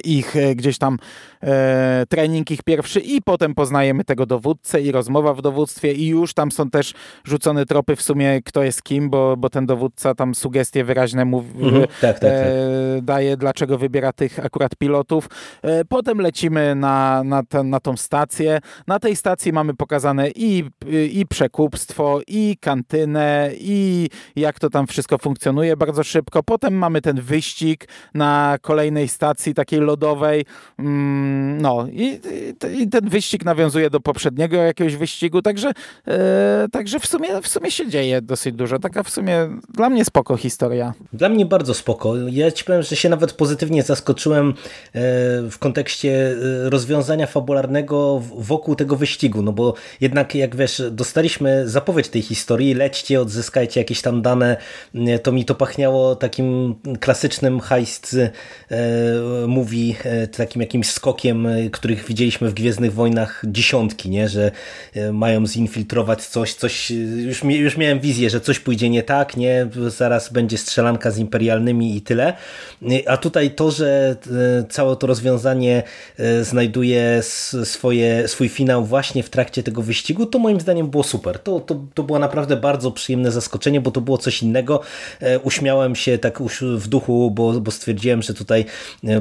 ich e, gdzieś tam e, trening ich pierwszy i potem poznajemy tego dowódcę i rozmowa w dowództwie i już tam są też rzucone tropy w sumie kto jest kim, bo, bo ten dowódca tam sugestie wyraźne mówi, mhm, tak, tak, tak. E, daje, dlaczego wybiera tych akurat pilotów. E, potem lecimy na, na, ten, na tą stację. Na tej stacji mamy pokazane i, i przekupstwo, i kantynę, i jak to tam wszystko funkcjonuje bardzo szybko. Potem mamy ten wyścig na kolejnej stacji, takiej takiej lodowej. Mm, no i, i, ten wyścig nawiązuje do poprzedniego jakiegoś wyścigu, także, e, także w, sumie, w sumie się dzieje dosyć dużo. Taka w sumie dla mnie spoko historia. Dla mnie bardzo spoko. Ja ci powiem, że się nawet pozytywnie zaskoczyłem e, w kontekście e, rozwiązania fabularnego wokół tego wyścigu, no bo jednak jak wiesz, dostaliśmy zapowiedź tej historii, lećcie, odzyskajcie jakieś tam dane, to mi to pachniało takim klasycznym heist move mówi e, takim jakimś skokiem, e, których widzieliśmy w Gwiezdnych Wojnach dziesiątki, nie? że e, mają zinfiltrować coś, coś już, już miałem wizję, że coś pójdzie nie tak, nie? zaraz będzie strzelanka z imperialnymi i tyle. A tutaj to, że całe to rozwiązanie znajduje swoje, swój finał właśnie w trakcie tego wyścigu, to moim zdaniem było super. To, to, to było naprawdę bardzo przyjemne zaskoczenie, bo to było coś innego. Uśmiałem się tak w duchu, bo, bo stwierdziłem, że tutaj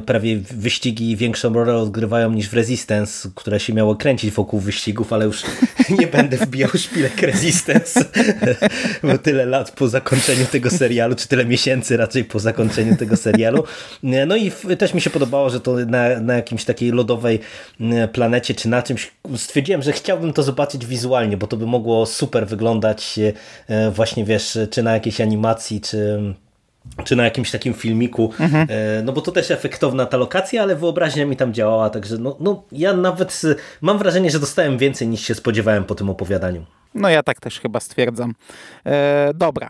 prawie wyścigi większą rolę odgrywają niż w Resistance, które się miało kręcić wokół wyścigów, ale już *laughs* nie będę wbijał szpilek Resistance, *laughs* bo tyle lat po zakończeniu tego serialu, czy tyle miesięcy raczej po zakończeniu tego serialu. No i też mi się podobało, że to na, na jakimś takiej lodowej planecie, czy na czymś stwierdziłem, że chciałbym to zobaczyć wizualnie, bo to by mogło super wyglądać e, właśnie, wiesz, czy na jakiejś animacji, czy czy na jakimś takim filmiku, mhm. E, no bo to też efektowna ta lokacja, ale wyobraźnia mi tam działała, także no, no ja nawet mam wrażenie, że dostałem więcej niż się spodziewałem po tym opowiadaniu. No ja tak też chyba stwierdzam. E, dobra,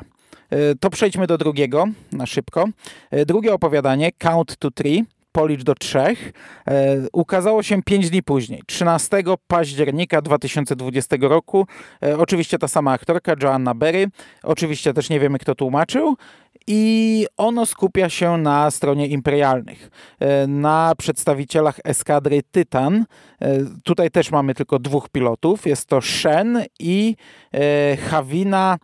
e, to przejdźmy do drugiego na szybko. E, drugie opowiadanie, Count to Three, policz do trzech, e, ukazało się pięć dni później, 13 października 2020 roku. E, oczywiście ta sama aktorka, Joanna Berry. Oczywiście też nie wiemy, kto tłumaczył i ono skupia się na stronie imperialnych, e, na przedstawicielach eskadry Tytan. E, tutaj też mamy tylko dwóch pilotów. Jest to Shen i e, Havina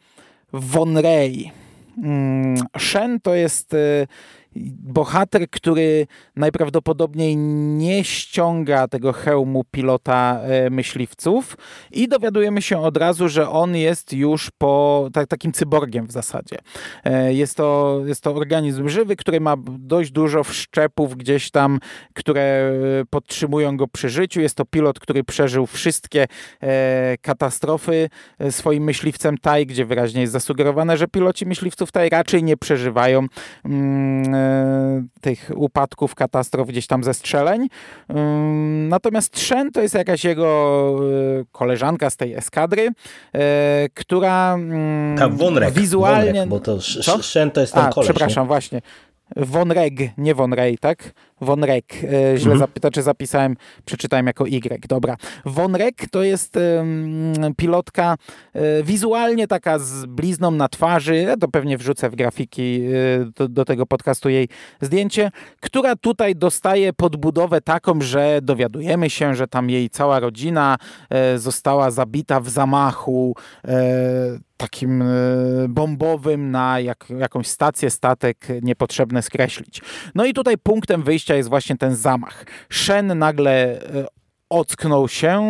von Rey. Mm, Shen to jest bohater, który najprawdopodobniej nie ściąga tego hełmu pilota e, myśliwców i dowiadujemy się od razu, że on jest już po tak, takim cyborgiem w zasadzie. E, jest to, jest to organizm żywy, który ma dość dużo wszczepów gdzieś tam, które e, podtrzymują go przy życiu. Jest to pilot, który przeżył wszystkie katastrofy swoim myśliwcem TAI, gdzie wyraźnie jest zasugerowane, że piloci myśliwców TAI raczej nie przeżywają mm, tych upadków, katastrof, gdzieś tam zestrzeleń. Natomiast Shen to jest jakaś jego e, koleżanka z tej eskadry, e, która tak, Wonrek, wizualnie... Wonrek, bo to Shen to jest ten A, koleś, przepraszam, nie? właśnie. Von Reg, nie Von Ray, tak? Von. E, źle mhm. zapyta, czy zapisałem, przeczytałem jako Y. Dobra. Von to jest pilotka e, wizualnie taka z blizną na twarzy. To pewnie wrzucę w grafiki e, do, do, tego podcastu jej zdjęcie, która tutaj dostaje podbudowę taką, że dowiadujemy się, że tam jej cała rodzina została zabita w zamachu takim bombowym na jak, jakąś stację, statek niepotrzebne skreślić. No i tutaj punktem wyjścia jest właśnie ten zamach. Shen nagle e, ocknął się,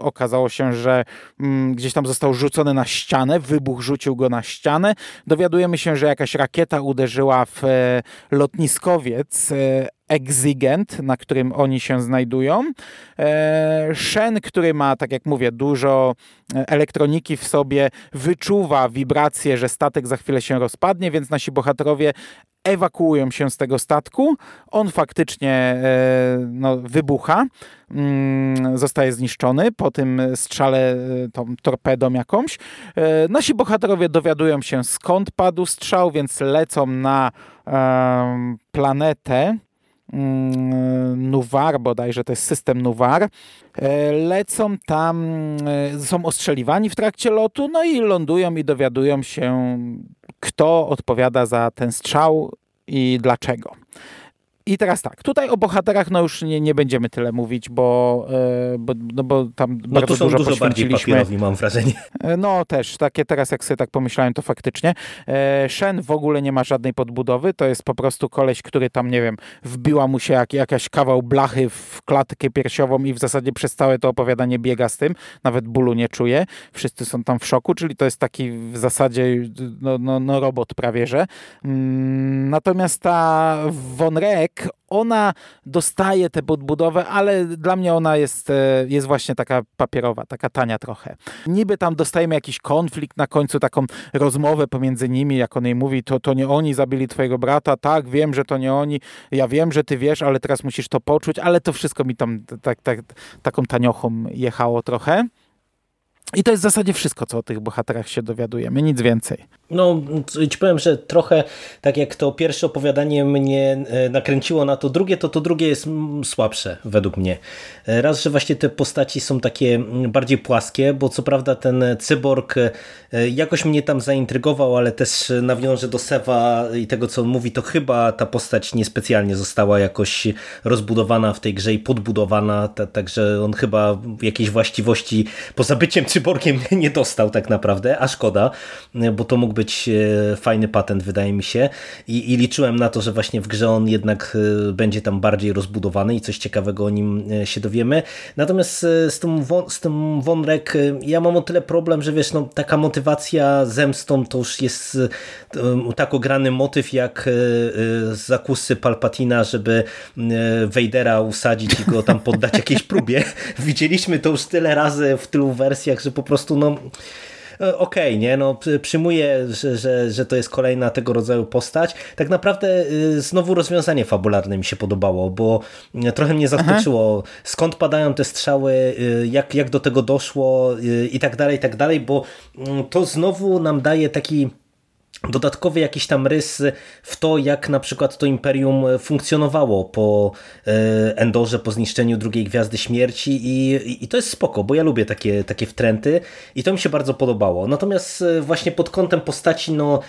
okazało się, że mm, gdzieś tam został rzucony na ścianę, wybuch rzucił go na ścianę. Dowiadujemy się, że jakaś rakieta uderzyła w e, lotniskowiec e, Exigent, na którym oni się znajdują. Shen, który ma, tak jak mówię, dużo elektroniki w sobie, wyczuwa wibracje, że statek za chwilę się rozpadnie, więc nasi bohaterowie ewakuują się z tego statku. On faktycznie e, no, wybucha, mm, zostaje zniszczony po tym strzale e, tą torpedą jakąś. E, nasi bohaterowie dowiadują się skąd padł strzał, więc lecą na planetę Nuwar, bodajże to jest system Nuwar. Lecą tam, są ostrzeliwani w trakcie lotu, no i lądują i dowiadują się, kto odpowiada za ten strzał i dlaczego. I teraz tak, tutaj o bohaterach no już nie, nie będziemy tyle mówić, bo, e, bo, no bo tam no bardzo są dużo dużo bardziej papierowi, mam wrażenie. E, no też, takie teraz jak sobie tak pomyślałem, to faktycznie. E, Shen w ogóle nie ma żadnej podbudowy, to jest po prostu koleś, który tam, nie wiem, wbiła mu się jak, jakaś kawał blachy w klatkę piersiową i w zasadzie przez całe to opowiadanie biega z tym, nawet bólu nie czuje, wszyscy są tam w szoku, czyli to jest taki w zasadzie no, no, no robot prawie, że. Mm, natomiast ta Von Rek, ona dostaje tę podbudowę, ale dla mnie ona jest, e, jest właśnie taka papierowa, taka tania trochę. Niby tam dostajemy jakiś konflikt na końcu, taką rozmowę pomiędzy nimi, jak on jej mówi, to, to nie oni zabili twojego brata, tak, wiem, że to nie oni, ja wiem, że ty wiesz, ale teraz musisz to poczuć, ale to wszystko mi tam tak, tak, taką taniochą jechało trochę. I to jest w zasadzie wszystko, co o tych bohaterach się dowiadujemy, nic więcej. No, ci powiem, że trochę tak jak to pierwsze opowiadanie mnie e, nakręciło na to drugie, to to drugie jest słabsze według mnie. E, raz, że właśnie te postaci są takie bardziej płaskie, bo co prawda ten cyborg e, jakoś mnie tam zaintrygował, ale też nawiążę do Sewa i tego, co on mówi, to chyba ta postać niespecjalnie została jakoś rozbudowana w tej grze i podbudowana, także on chyba jakieś właściwości poza byciem Przyborkiem *laughs* nie dostał tak naprawdę, a szkoda, bo to mógł być fajny patent wydaje mi się i, i liczyłem na to, że właśnie w grze on jednak będzie tam bardziej rozbudowany i coś ciekawego o nim się dowiemy. Natomiast z tym, z tym Wonrek ja mam o tyle problem, że wiesz, no, taka motywacja zemstą to już jest tak ograny motyw jak zakusy Palpatina, żeby Wejdera usadzić i go tam poddać *laughs* jakiejś próbie. *laughs* Widzieliśmy to już tyle razy w tylu wersjach, że po prostu no e, okej, okay, nie, no przyjmuję, że, że, że to jest kolejna tego rodzaju postać. Tak naprawdę y, znowu rozwiązanie fabularne mi się podobało, bo y, trochę mnie zaskoczyło, Aha. skąd padają te strzały, y, jak, jak do tego doszło i tak dalej, i tak dalej, bo mm, to znowu nam daje taki dodatkowy jakiś tam rys w to, jak na przykład to Imperium funkcjonowało po e, Endorze, po zniszczeniu drugiej Gwiazdy Śmierci i, i to jest spoko, bo ja lubię takie, takie wtręty i to mi się bardzo podobało. Natomiast e, właśnie pod kątem postaci, no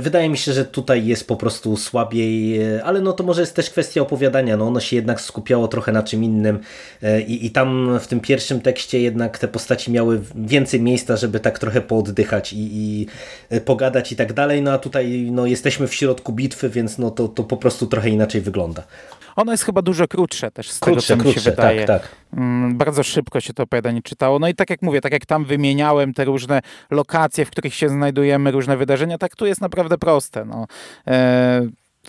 Wydaje mi się, że tutaj jest po prostu słabiej, ale no to może jest też kwestia opowiadania. No ono się jednak skupiało trochę na czym innym i, i tam w tym pierwszym tekście jednak te postaci miały więcej miejsca, żeby tak trochę pooddychać i, i pogadać i tak dalej. No a tutaj no, jesteśmy w środku bitwy, więc no to, to po prostu trochę inaczej wygląda. Ono jest chyba dużo krótsze też z krótsze, tego, co krótsze, mi się wydaje. Tak, tak. Bardzo szybko się to opowiadanie czytało. No i tak jak mówię, tak jak tam wymieniałem te różne lokacje, w których się znajdujemy, różne wydarzenia, tak tu jest naprawdę proste. No. E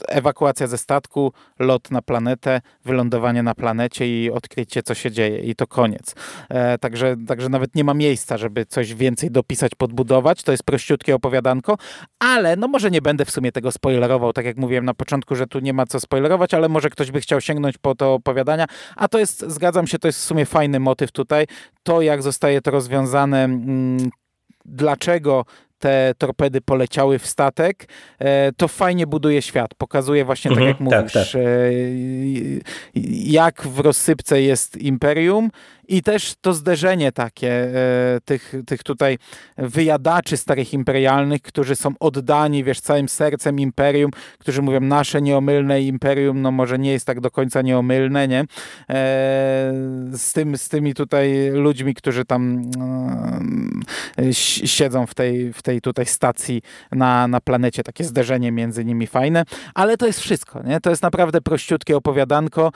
ewakuacja ze statku, lot na planetę, wylądowanie na planecie i odkrycie, co się dzieje. I to koniec. E, także, także nawet nie ma miejsca, żeby coś więcej dopisać, podbudować. To jest prościutkie opowiadanko, ale no może nie będę w sumie tego spoilerował, tak jak mówiłem na początku, że tu nie ma co spoilerować, ale może ktoś by chciał sięgnąć po to opowiadania, a to jest, zgadzam się, to jest w sumie fajny motyw tutaj. To, jak zostaje to rozwiązane, mm, dlaczego te torpedy poleciały w statek, e, to fajnie buduje świat. Pokazuje właśnie, tak mhm, tak jak mówisz, tak, tak. jak w rozsypce jest imperium, i też to zderzenie takie e, tych, tych tutaj wyjadaczy starych imperialnych, którzy są oddani, wiesz, całym sercem imperium, którzy mówią, nasze nieomylne imperium, no może nie jest tak do końca nieomylne, nie? E, z, tym, z tymi tutaj ludźmi, którzy tam e, siedzą w tej, w tej tutaj stacji na, na planecie, takie zderzenie między nimi fajne, ale to jest wszystko, nie? To jest naprawdę prościutkie opowiadanko.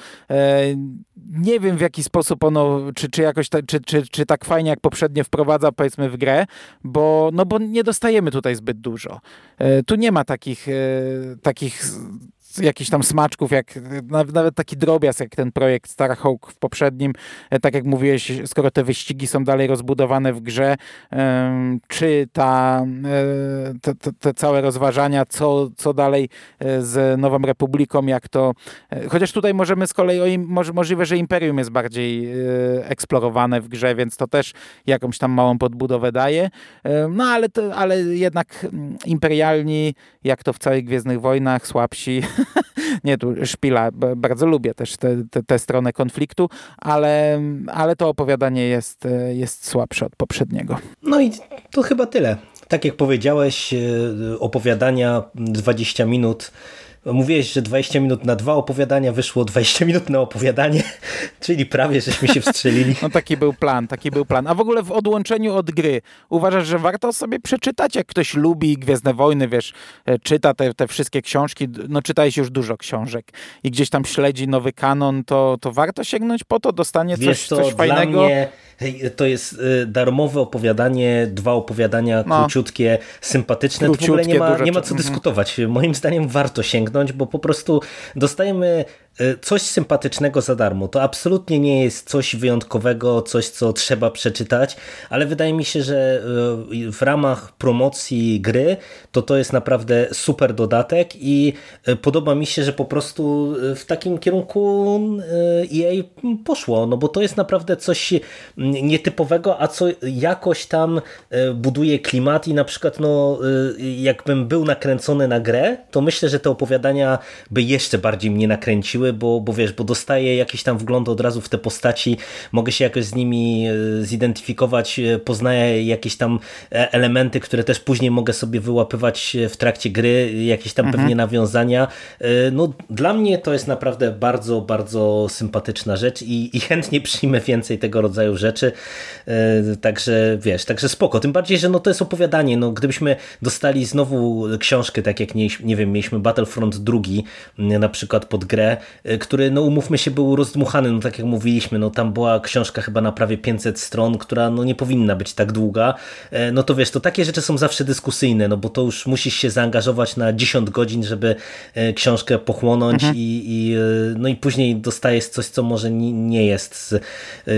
Nie wiem w jaki sposób ono, czy, czy jakoś, ta, czy, czy, czy tak fajnie jak poprzednio wprowadza powiedzmy w grę, bo, no bo nie dostajemy tutaj zbyt dużo. E, tu nie ma takich, e, takich jakichś tam smaczków, jak nawet taki drobiazg, jak ten projekt Starhawk w poprzednim, e, tak jak mówiłeś, skoro te wyścigi są dalej rozbudowane w grze, czy ta, e, te, te, całe rozważania, co, co dalej e, z Nową Republiką, jak to, chociaż tutaj możemy z kolei, możliwe, że Imperium jest bardziej eksplorowane w grze, więc to też jakąś tam małą podbudowę daje, no ale, to, ale jednak mm, imperialni, jak to w całych Gwiezdnych Wojnach, słabsi, *laughs* *laughs* nie tu szpila, bardzo lubię też tę stronę konfliktu, ale, ale to opowiadanie jest, jest słabsze od poprzedniego. No i to chyba tyle. Tak jak powiedziałeś, e, opowiadania 20 minut Mówiłeś, że 20 minut na dwa opowiadania, wyszło 20 minut na opowiadanie, *laughs* czyli prawie żeśmy się wstrzelili. No taki był plan, taki był plan. A w ogóle w odłączeniu od gry uważasz, że warto sobie przeczytać, jak ktoś lubi Gwiezdne Wojny, wiesz, e, czyta te, te wszystkie książki, no czytałeś już dużo książek i gdzieś tam śledzi nowy kanon, to, to warto sięgnąć po to, dostanie coś, wiesz, to coś fajnego? Mnie to jest y, darmowe opowiadanie, dwa opowiadania no. króciutkie, sympatyczne. Króciutkie, to w ogóle nie ma, nie ma co mhm. dyskutować. Moim zdaniem warto sięgnąć, bo po prostu dostajemy E, coś sympatycznego za darmo. To absolutnie nie jest coś wyjątkowego, coś co trzeba przeczytać, ale wydaje mi się, że e, w ramach promocji gry to to jest naprawdę super dodatek i e, podoba mi się, że po prostu w takim kierunku EA poszło, no bo to jest naprawdę coś nietypowego, a co jakoś tam buduje klimat i na przykład no jakbym był nakręcony na grę, to myślę, że te opowiadania opowiadania by jeszcze bardziej mnie nakręciły, bo, bo wiesz, bo dostaję jakiś tam wgląd od razu w te postaci, mogę się jakoś z nimi e, zidentyfikować, e, poznaję jakieś tam e, elementy, które też później mogę sobie wyłapywać w trakcie gry, jakieś tam pewnie nawiązania. No dla mnie to jest naprawdę bardzo, bardzo sympatyczna rzecz i, i chętnie przyjmę więcej tego rodzaju rzeczy, także wiesz, także spoko, tym bardziej, że no to jest opowiadanie, no gdybyśmy dostali znowu książkę, tak jak nie, nie wiem, mieliśmy Battlefront drugi na przykład pod grę, który no umówmy się był rozdmuchany, no tak jak mówiliśmy, no tam była książka chyba na prawie 500 stron, która no nie powinna być tak długa, no to wiesz, to takie rzeczy są zawsze dyskusyjne, no bo to już musisz się zaangażować na 10 godzin, żeby książkę pochłonąć mhm. i, i, no i później dostajesz coś, co może nie jest z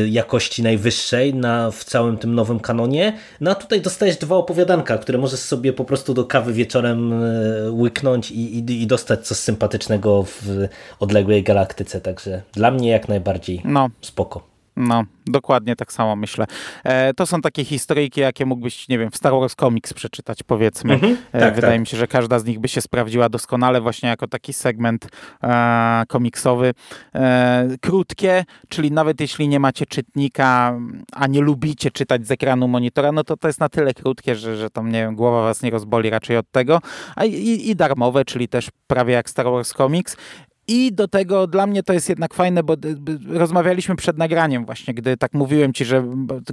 jakości najwyższej na, w całym tym nowym kanonie, no a tutaj dostajesz dwa opowiadanka, które możesz sobie po prostu do kawy wieczorem łyknąć i, i, i dostać coś sympatycznego w odległej galaktyce, także dla mnie jak najbardziej no. spoko. No, dokładnie tak samo myślę. E, to są takie historyjki, jakie mógłbyś, nie wiem, w Star Wars Comics przeczytać, powiedzmy. Mhm, e, tak, wydaje tak. mi się, że każda z nich by się sprawdziła doskonale właśnie jako taki segment e, komiksowy. E, krótkie, czyli nawet jeśli nie macie czytnika, a nie lubicie czytać z ekranu monitora, no to to jest na tyle krótkie, że, że tam, nie wiem, głowa was nie rozboli raczej od tego. A i, i darmowe, czyli też prawie jak Star Wars Comics. I do tego dla mnie to jest jednak fajne, bo rozmawialiśmy przed nagraniem właśnie, gdy tak mówiłem ci, że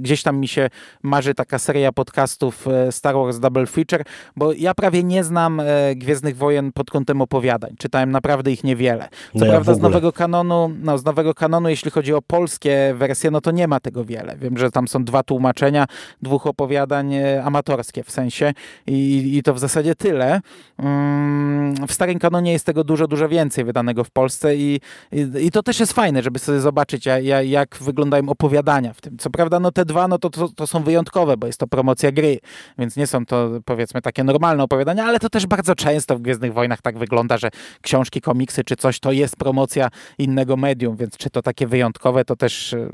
gdzieś tam mi się marzy taka seria podcastów e, Star Wars Double Feature, bo ja prawie nie znam e, Gwiezdnych Wojen pod kątem opowiadań. Czytałem naprawdę ich niewiele. Co no ja prawda z nowego kanonu, no z nowego kanonu, jeśli chodzi o polskie wersje, no to nie ma tego wiele. Wiem, że tam są dwa tłumaczenia, dwóch opowiadań e, amatorskie w sensie i, i to w zasadzie tyle. Mm, w starym kanonie jest tego dużo, dużo więcej wydanego w Polsce i, i, i, to też jest fajne, żeby sobie zobaczyć, jak, jak wyglądają opowiadania w tym. Co prawda, no te dwa, no to, to, to, są wyjątkowe, bo jest to promocja gry, więc nie są to powiedzmy takie normalne opowiadania, ale to też bardzo często w Gwiezdnych Wojnach tak wygląda, że książki, komiksy czy coś to jest promocja innego medium, więc czy to takie wyjątkowe, to też e,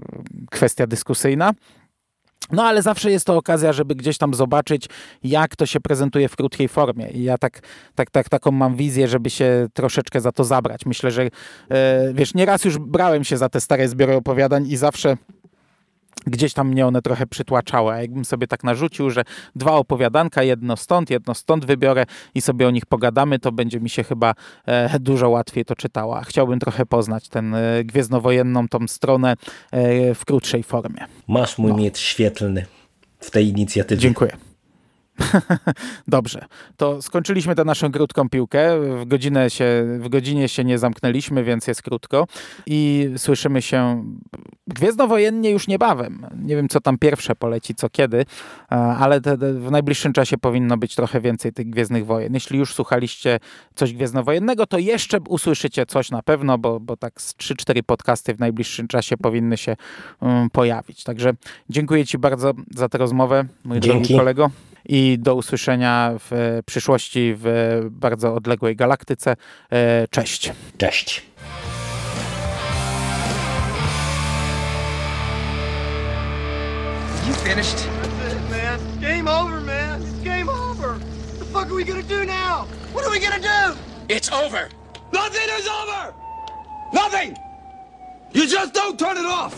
kwestia dyskusyjna. No ale zawsze jest to okazja, żeby gdzieś tam zobaczyć, jak to się prezentuje w krótkiej formie. I ja tak, tak, tak, taką mam wizję, żeby się troszeczkę za to zabrać. Myślę, że e, wiesz, nieraz już brałem się za te stare zbiory opowiadań i zawsze gdzieś tam mnie one trochę przytłaczały. A jakbym sobie tak narzucił, że dwa opowiadanka, jedno stąd, jedno stąd wybiorę i sobie o nich pogadamy, to będzie mi się chyba e, dużo łatwiej to czytało. A chciałbym trochę poznać e, gwiezdnowojenną tą stronę e, w krótszej formie. Masz mój no. miecz świetlny w tej inicjatywie. Dziękuję. *laughs* Dobrze, to skończyliśmy tę naszą krótką piłkę. W, godzinę się, w godzinie się nie zamknęliśmy, więc jest krótko. I słyszymy się gwiezdnowojennie już niebawem. Nie wiem, co tam pierwsze poleci, co kiedy, e, ale te, te, w najbliższym czasie powinno być trochę więcej tych Gwiezdnych Wojen. Jeśli już słuchaliście coś gwiezdnowojennego, to jeszcze usłyszycie coś na pewno, bo, bo tak z 3-4 podcasty w najbliższym czasie powinny się um, pojawić. Także dziękuję Ci bardzo za tę rozmowę, mój Dzięki. drogi kolego i do usłyszenia w przyszłości w bardzo odległej galaktyce. E, cześć. Cześć. You finished? That's it, man. Game over, man. It's game over. What the fuck are we gonna do now? What are we gonna do? It's over. Nothing is over. Nothing. You just don't turn it off.